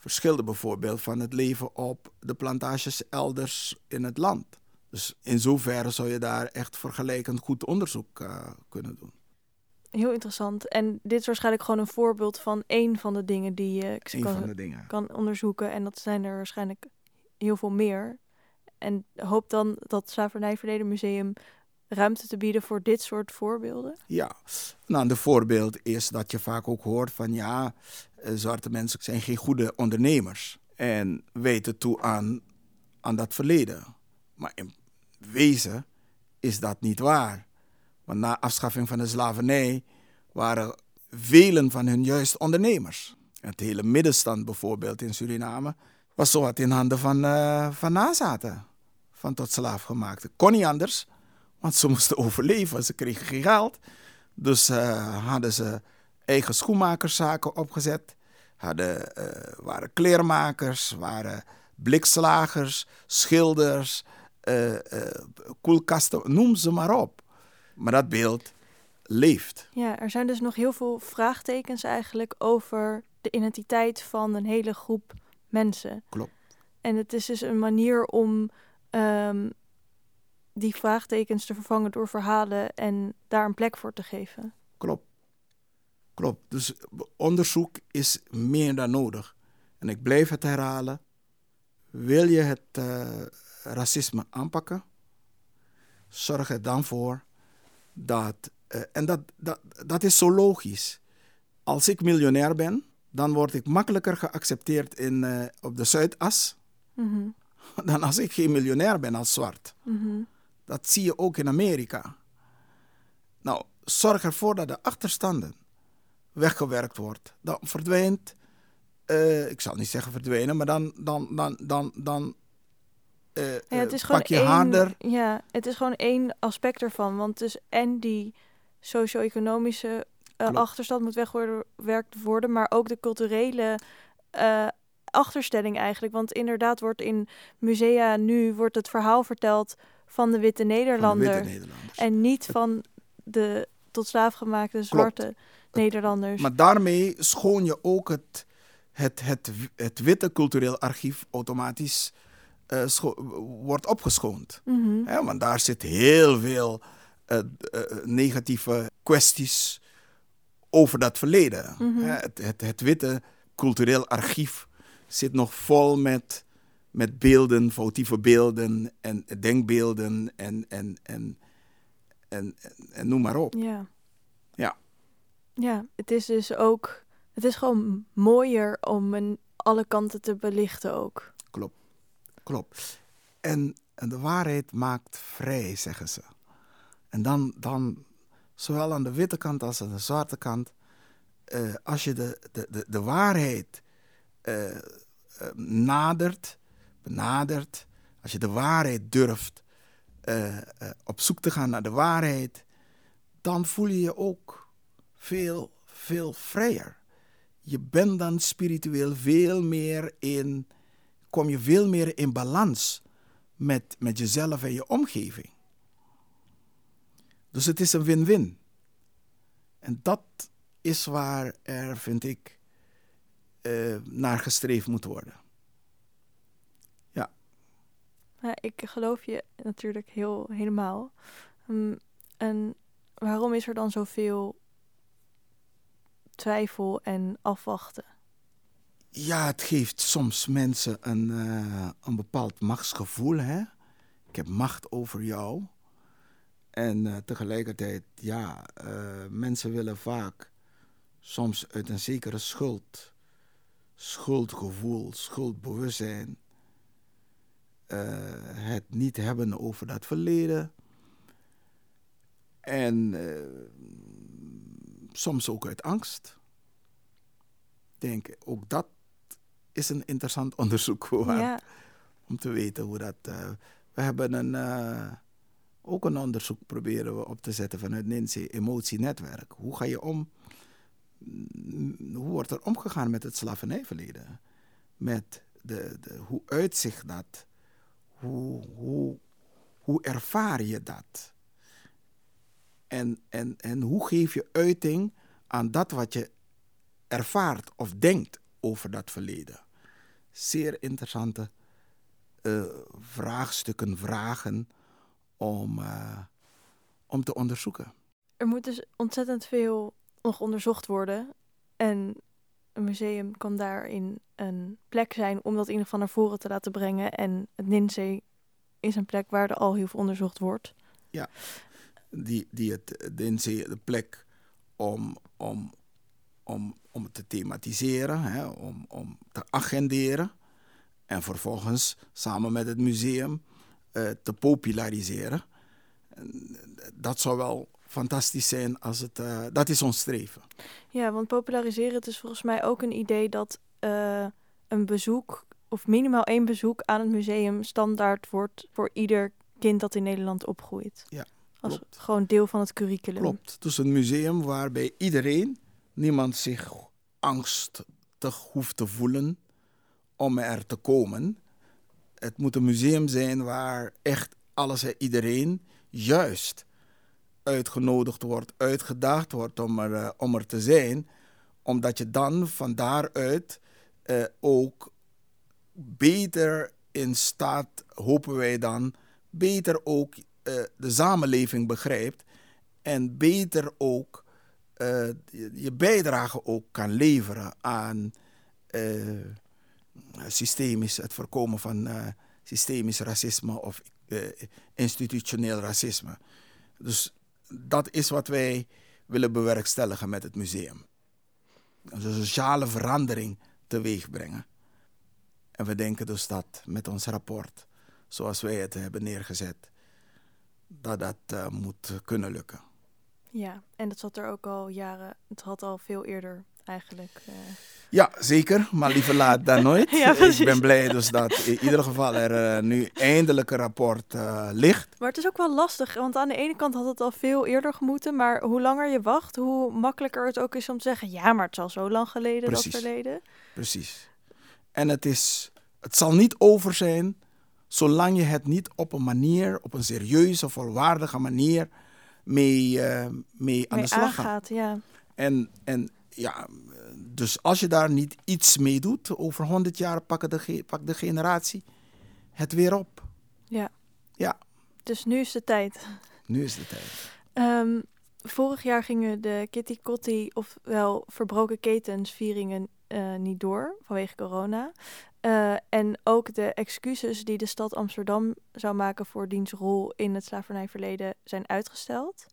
verschilde bijvoorbeeld van het leven op de plantages elders in het land. Dus in zoverre zou je daar echt vergelijkend goed onderzoek uh, kunnen doen. Heel interessant. En dit is waarschijnlijk gewoon een voorbeeld van één van de dingen die je kan, kan onderzoeken. En dat zijn er waarschijnlijk heel veel meer. En hoop dan dat Slavernijverleden Museum ruimte te bieden voor dit soort voorbeelden? Ja, nou, de voorbeeld is dat je vaak ook hoort van ja, eh, zwarte mensen zijn geen goede ondernemers en weten toe aan, aan dat verleden. Maar in wezen is dat niet waar. Want na afschaffing van de slavernij waren velen van hun juist ondernemers. Het hele middenstand bijvoorbeeld in Suriname was zo wat in handen van, uh, van nazaten. Van tot slaafgemaakte. Kon niet anders. Want ze moesten overleven, ze kregen geen geld. Dus uh, hadden ze eigen schoenmakerszaken opgezet. Hadden, uh, waren kleermakers, waren blikslagers, schilders, uh, koelkasten, noem ze maar op. Maar dat beeld leeft. Ja, er zijn dus nog heel veel vraagtekens eigenlijk over de identiteit van een hele groep mensen. Klopt. En het is dus een manier om um, die vraagtekens te vervangen door verhalen en daar een plek voor te geven. Klopt. Klopt. Dus onderzoek is meer dan nodig. En ik blijf het herhalen. Wil je het uh, racisme aanpakken? Zorg er dan voor dat. Uh, en dat, dat, dat is zo logisch. Als ik miljonair ben, dan word ik makkelijker geaccepteerd in, uh, op de Zuidas. Mm -hmm. dan als ik geen miljonair ben als zwart. Mm -hmm. Dat zie je ook in Amerika. Nou, zorg ervoor dat de achterstanden weggewerkt wordt, dan verdwijnt, uh, ik zal niet zeggen verdwijnen, maar dan, dan, dan, dan, dan uh, ja, het is pak je één, harder. Ja, het is gewoon één aspect ervan. Want dus en die socio-economische uh, achterstand moet weggewerkt worden, maar ook de culturele achterstelling eigenlijk. Want inderdaad wordt in musea nu wordt het verhaal verteld van de witte Nederlander. En niet van de tot slaaf gemaakte zwarte Nederlanders. Maar daarmee schoon je ook het, het, het, het witte cultureel archief automatisch uh, wordt opgeschoond. Mm want daar zit heel veel uh, uh, negatieve kwesties over dat verleden. Mm -hmm. het, het, het, witte cultureel archief zit nog vol met, met beelden, foutieve beelden en denkbeelden en, en, en, en, en, noem maar op. Ja. Ja. Ja, het is dus ook, het is gewoon mooier om een, alle kanten te belichten ook. Klopt, klopt. En, en de waarheid maakt vrij, zeggen ze. En dan, dan zowel aan de witte kant als aan de zwarte kant, uh, als je de, de, de, de waarheid uh, nadert, benadert, als je de waarheid durft op zoek te gaan naar de waarheid, dan voel je je ook veel, veel vrijer. Je bent dan spiritueel veel meer in, kom je veel meer in balans met, met jezelf en je omgeving. Dus het is een win-win. En dat is waar er, vind ik, uh, naar gestreefd moet worden. Ja. Ik geloof je natuurlijk heel, helemaal. Um, en waarom is er dan zoveel twijfel en afwachten? Ja, het geeft soms mensen een, uh, een bepaald machtsgevoel. Hè? Ik heb macht over jou. En uh, tegelijkertijd, ja, uh, mensen willen vaak soms uit een zekere schuld schuldgevoel, schuldbewustzijn. Het niet hebben over dat verleden. En soms ook uit angst. Denk, ook dat is een interessant onderzoek waard. Om te weten hoe dat. Uh, we hebben een, ook een onderzoek proberen we op te zetten vanuit NINSE Emotienetwerk. Hoe ga je om hoe wordt er omgegaan met het slavernijverleden? Met de, de, hoe uitzicht dat? Hoe, hoe, hoe ervaar je dat? En, en, en hoe geef je uiting aan dat wat je ervaart of denkt over dat verleden? Zeer interessante uh, vraagstukken, vragen om, uh, om te onderzoeken. Er moet dus ontzettend veel nog onderzocht worden. En een museum kan daarin een plek zijn om dat in ieder geval naar voren te laten brengen. En het Ninzee is een plek waar er al heel veel onderzocht wordt. Ja, die, die het, de plek om, om, om, om het te thematiseren, hè, om, om te agenderen. En vervolgens samen met het museum uh, te populariseren. Dat zou wel fantastisch zijn als het. Uh, dat is ons streven. Ja, want populariseren het is volgens mij ook een idee dat uh, een bezoek of minimaal één bezoek aan het museum standaard wordt voor ieder kind dat in Nederland opgroeit. Ja. Als klopt. gewoon deel van het curriculum. Klopt. Dus een museum waarbij iedereen, niemand zich angstig hoeft te voelen om er te komen. Het moet een museum zijn waar echt alles en iedereen juist uitgenodigd wordt, uitgedaagd wordt om er, uh, om er te zijn, omdat je dan van daaruit uh, ook beter in staat, hopen wij dan, beter ook uh, de samenleving begrijpt en beter ook je bijdrage ook kan leveren aan systemisch, het voorkomen van systemisch racisme of institutioneel racisme. Dus dat is wat wij willen bewerkstelligen met het museum. Een sociale verandering teweeg brengen. En we denken dus dat met ons rapport, zoals wij het hebben neergezet, dat dat uh, moet kunnen lukken. Ja, en dat zat er ook al jaren, het had al veel eerder eigenlijk. Uh... Ja, zeker, maar liever laat dan nooit. ja, ik ben blij dus dat in ieder geval er uh, nu eindelijk een rapport ligt. Maar het is ook wel lastig, want aan de ene kant had het al veel eerder gemoeten, maar hoe langer je wacht, hoe makkelijker het ook is om te zeggen, ja, maar het is al zo lang geleden, Precies. dat verleden. Precies. En het, is, het zal niet over zijn zolang je het niet op een manier, op een serieuze, volwaardige manier mee, uh, mee aan de slag gaat. Ja. En, en ja, dus als je daar niet iets mee doet, over 100 jaar pakken de, pak de generatie het weer op. Ja. Ja. Dus nu is de tijd. Nu is de tijd. Um, vorig jaar gingen de Kitty Kotti, ofwel verbroken ketens, vieringen uh, niet door vanwege corona. Uh, en ook de excuses die de stad Amsterdam zou maken voor diens rol in het slavernijverleden zijn uitgesteld.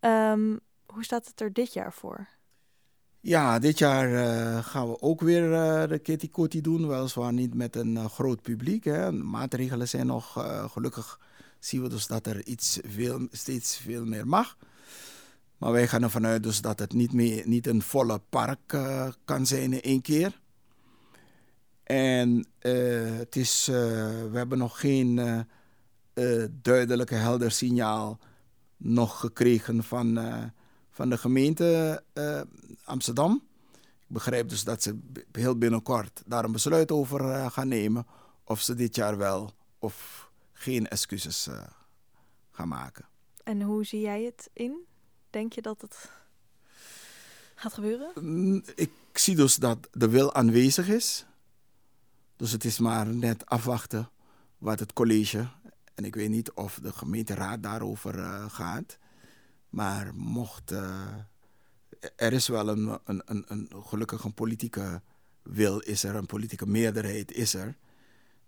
Um, hoe staat het er dit jaar voor? Ja, dit jaar uh, gaan we ook weer de Kitty Kotti doen. Weliswaar niet met een groot publiek. Hè. Maatregelen zijn nog gelukkig. Zien we dus dat er iets veel, steeds veel meer mag. Maar wij gaan ervan uit dus dat het niet, niet een volle park kan zijn in één keer. En het is, we hebben nog geen duidelijke helder signaal nog gekregen van van de gemeente Amsterdam. Ik begrijp dus dat ze heel binnenkort daar een besluit over gaan nemen. Of ze dit jaar wel of geen excuses gaan maken. En hoe zie jij het in? Denk je dat het gaat gebeuren? Mm, ik zie dus dat de wil aanwezig is. Dus het is maar net afwachten wat het college, en ik weet niet of de gemeenteraad daarover gaat. Maar mocht. Uh, er is wel een, een, een, een, gelukkig een politieke wil, is er, een politieke meerderheid is er.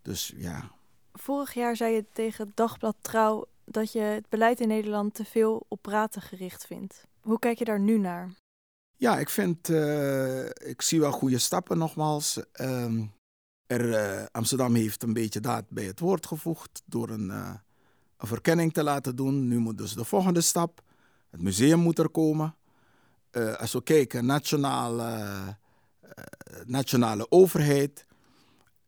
Dus ja. Vorig jaar zei je tegen Dagblad Trouw dat je het beleid in Nederland te veel op praten gericht vindt. Hoe kijk je daar nu naar? Ja, ik vind. Uh, ik zie wel goede stappen nogmaals. Uh, er, uh, Amsterdam heeft een beetje daad bij het woord gevoegd door een, een verkenning te laten doen. Nu moet dus de volgende stap. Het museum moet er komen. Als we kijken, nationale, nationale overheid.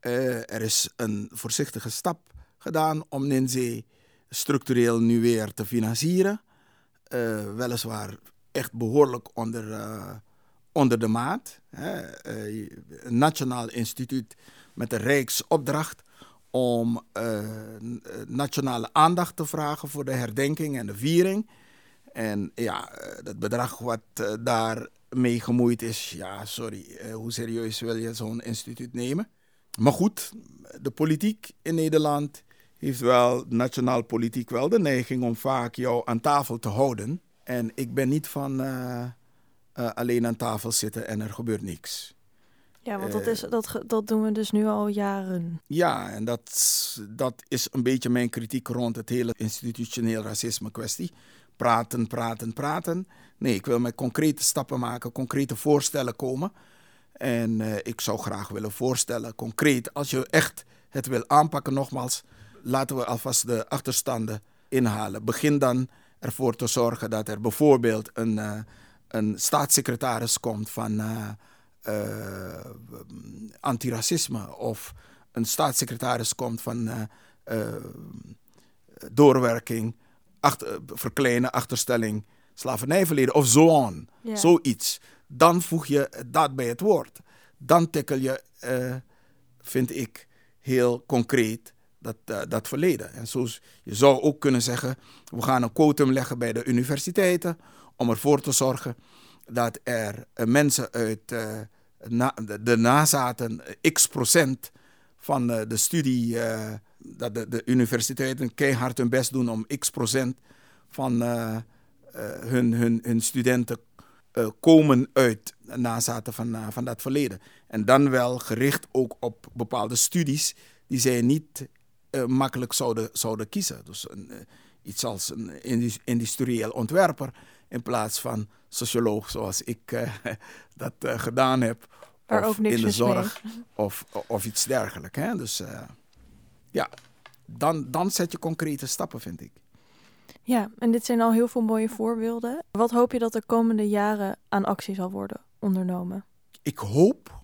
Er is een voorzichtige stap gedaan om Ninzee structureel nu weer te financieren. weliswaar echt behoorlijk onder, onder de maat. Hè. een nationaal instituut met een rijksopdracht om nationale aandacht te vragen voor de herdenking en de viering. En ja, het bedrag wat uh, daarmee gemoeid is, ja, sorry, hoe serieus wil je zo'n instituut nemen? Maar goed, de politiek in Nederland heeft wel, nationaal politiek wel, de neiging om vaak jou aan tafel te houden. En ik ben niet van uh, alleen aan tafel zitten en er gebeurt niks. Ja, want dat, is, dat, dat doen we dus nu al jaren. Ja, en dat, dat is een beetje mijn kritiek rond het hele institutioneel racisme kwestie praten, praten, praten. Nee, ik wil met concrete stappen maken, concrete voorstellen komen. En uh, ik zou graag willen voorstellen, concreet, als je echt het wil aanpakken, nogmaals, laten we alvast de achterstanden inhalen. Begin dan ervoor te zorgen dat er bijvoorbeeld een, uh, een staatssecretaris komt van uh, antiracisme of een staatssecretaris komt van doorwerking achter, verkleinen, achterstelling, slavernijverleden of zo on. Zoiets. Dan voeg je dat bij het woord. Dan tikkel je, vind ik, heel concreet dat, uh, dat verleden. En zo, je zou ook kunnen zeggen, we gaan een quotum leggen bij de universiteiten om ervoor te zorgen dat er uh, mensen uit na, de, nazaten x procent van de studie dat de, de, universiteiten keihard hun best doen om x procent van uh, uh, hun, hun, hun studenten uh, komen uit nazaten van, van dat verleden. En dan wel gericht ook op bepaalde studies die zij niet makkelijk zouden, zouden kiezen. Dus een, iets als een industrieel ontwerper in plaats van socioloog zoals ik dat gedaan heb. Of in de zorg of, of iets dergelijks. Hè? Dus ja, dan, dan zet je concrete stappen, vind ik. Ja, en dit zijn al heel veel mooie voorbeelden. Wat hoop je dat de komende jaren aan actie zal worden ondernomen? Ik hoop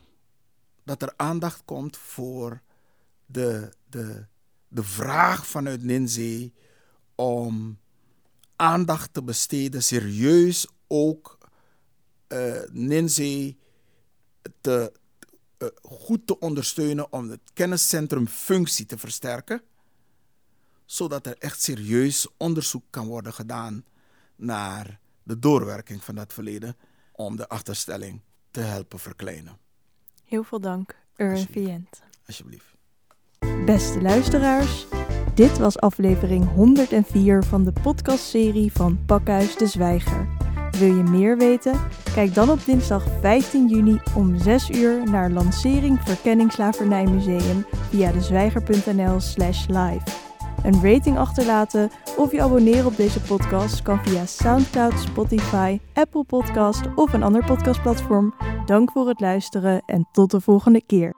dat er aandacht komt voor de, de, de vraag vanuit Ninzee om aandacht te besteden, serieus ook uh, te, uh, goed te ondersteunen om het kenniscentrum functie te versterken, zodat er echt serieus onderzoek kan worden gedaan naar de doorwerking van dat verleden om de achterstelling te helpen verkleinen. Heel veel dank, Urwin Vient. Alsjeblieft. Beste luisteraars, dit was aflevering 104 van de podcastserie van Pakhuis de Zwijger. Wil je meer weten? Kijk dan op dinsdag 15 juni om 6 uur naar lancering Verkenning Slavernij Museum via dezwijger.nl slash live. Een rating achterlaten of je abonneren op deze podcast kan via Soundcloud, Spotify, Apple Podcast of een ander podcastplatform. Dank voor het luisteren en tot de volgende keer.